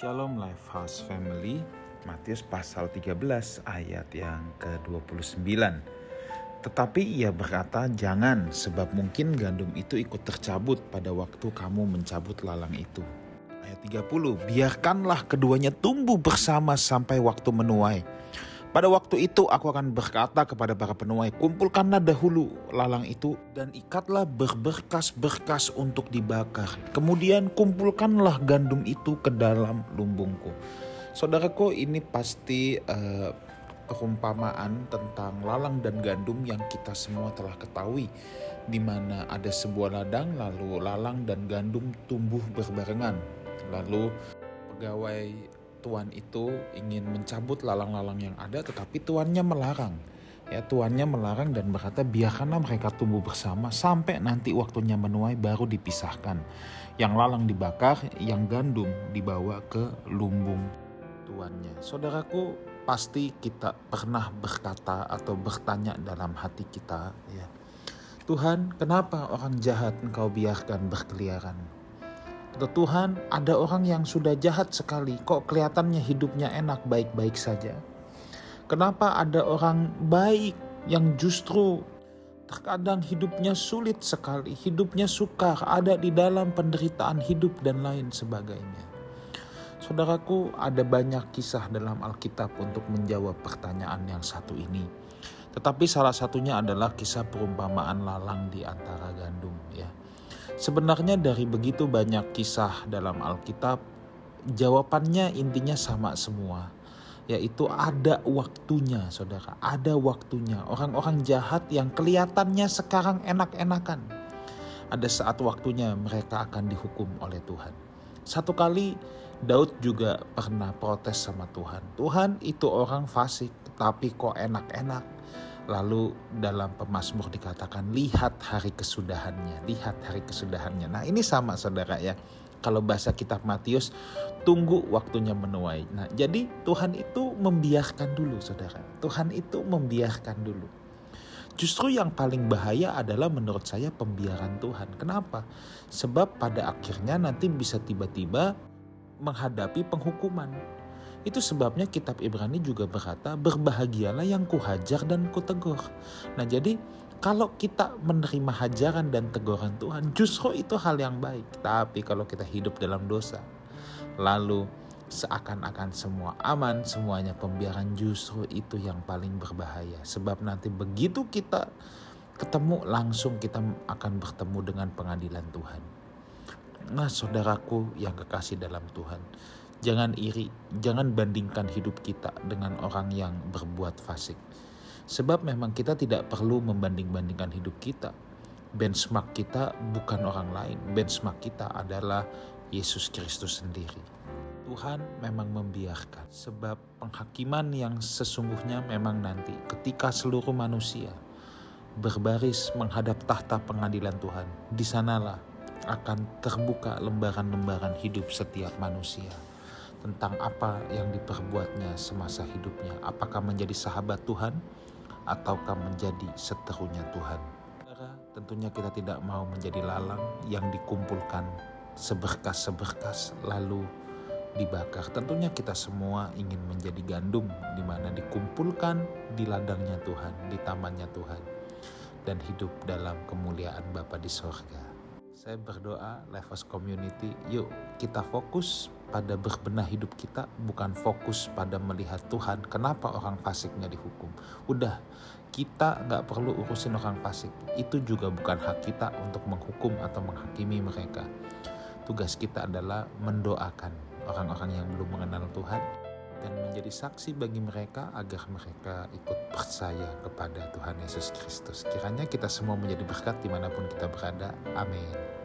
Shalom Lifehouse Family, Matius pasal 13 ayat yang ke-29. Tetapi ia berkata, jangan sebab mungkin gandum itu ikut tercabut pada waktu kamu mencabut lalang itu. Ayat 30, biarkanlah keduanya tumbuh bersama sampai waktu menuai. Pada waktu itu aku akan berkata kepada para penuai, kumpulkanlah dahulu lalang itu dan ikatlah berberkas-berkas untuk dibakar. Kemudian kumpulkanlah gandum itu ke dalam lumbungku. Saudaraku ini pasti uh, perumpamaan tentang lalang dan gandum yang kita semua telah ketahui di mana ada sebuah ladang lalu lalang dan gandum tumbuh berbarengan. Lalu pegawai tuan itu ingin mencabut lalang-lalang yang ada tetapi tuannya melarang. Ya, tuannya melarang dan berkata biarkanlah mereka tumbuh bersama sampai nanti waktunya menuai baru dipisahkan. Yang lalang dibakar, yang gandum dibawa ke lumbung tuannya. Saudaraku, pasti kita pernah berkata atau bertanya dalam hati kita, ya. Tuhan, kenapa orang jahat engkau biarkan berkeliaran? Kata Tuhan, ada orang yang sudah jahat sekali, kok kelihatannya hidupnya enak baik-baik saja. Kenapa ada orang baik yang justru terkadang hidupnya sulit sekali, hidupnya sukar, ada di dalam penderitaan hidup dan lain sebagainya. Saudaraku, ada banyak kisah dalam Alkitab untuk menjawab pertanyaan yang satu ini. Tetapi salah satunya adalah kisah perumpamaan lalang di antara gandum ya. Sebenarnya dari begitu banyak kisah dalam Alkitab, jawabannya intinya sama semua, yaitu ada waktunya, saudara. Ada waktunya. Orang-orang jahat yang kelihatannya sekarang enak-enakan, ada saat waktunya mereka akan dihukum oleh Tuhan. Satu kali Daud juga pernah protes sama Tuhan. Tuhan itu orang fasik, tapi kok enak-enak Lalu dalam pemazmur dikatakan lihat hari kesudahannya, lihat hari kesudahannya. Nah ini sama saudara ya. Kalau bahasa kitab Matius, tunggu waktunya menuai. Nah jadi Tuhan itu membiarkan dulu saudara. Tuhan itu membiarkan dulu. Justru yang paling bahaya adalah menurut saya pembiaran Tuhan. Kenapa? Sebab pada akhirnya nanti bisa tiba-tiba menghadapi penghukuman itu sebabnya kitab Ibrani juga berkata, berbahagialah yang kuhajar dan kutegur. Nah jadi kalau kita menerima hajaran dan teguran Tuhan, justru itu hal yang baik. Tapi kalau kita hidup dalam dosa, lalu seakan-akan semua aman, semuanya pembiaran justru itu yang paling berbahaya. Sebab nanti begitu kita ketemu langsung kita akan bertemu dengan pengadilan Tuhan. Nah saudaraku yang kekasih dalam Tuhan, Jangan iri, jangan bandingkan hidup kita dengan orang yang berbuat fasik. Sebab memang kita tidak perlu membanding-bandingkan hidup kita. Benchmark kita bukan orang lain, benchmark kita adalah Yesus Kristus sendiri. Tuhan memang membiarkan sebab penghakiman yang sesungguhnya memang nanti ketika seluruh manusia berbaris menghadap tahta pengadilan Tuhan, di sanalah akan terbuka lembaran-lembaran hidup setiap manusia tentang apa yang diperbuatnya semasa hidupnya. Apakah menjadi sahabat Tuhan ataukah menjadi seterunya Tuhan. Tentunya kita tidak mau menjadi lalang yang dikumpulkan seberkas-seberkas lalu dibakar. Tentunya kita semua ingin menjadi gandum di mana dikumpulkan di ladangnya Tuhan, di tamannya Tuhan dan hidup dalam kemuliaan Bapa di sorga. Saya berdoa Levos Community, yuk kita fokus pada berbenah hidup kita, bukan fokus pada melihat Tuhan. Kenapa orang fasik nggak dihukum? Udah, kita nggak perlu urusin orang fasik. Itu juga bukan hak kita untuk menghukum atau menghakimi mereka. Tugas kita adalah mendoakan orang-orang yang belum mengenal Tuhan dan menjadi saksi bagi mereka agar mereka ikut percaya kepada Tuhan Yesus Kristus. Kiranya kita semua menjadi berkat di mana pun kita berada. Amin.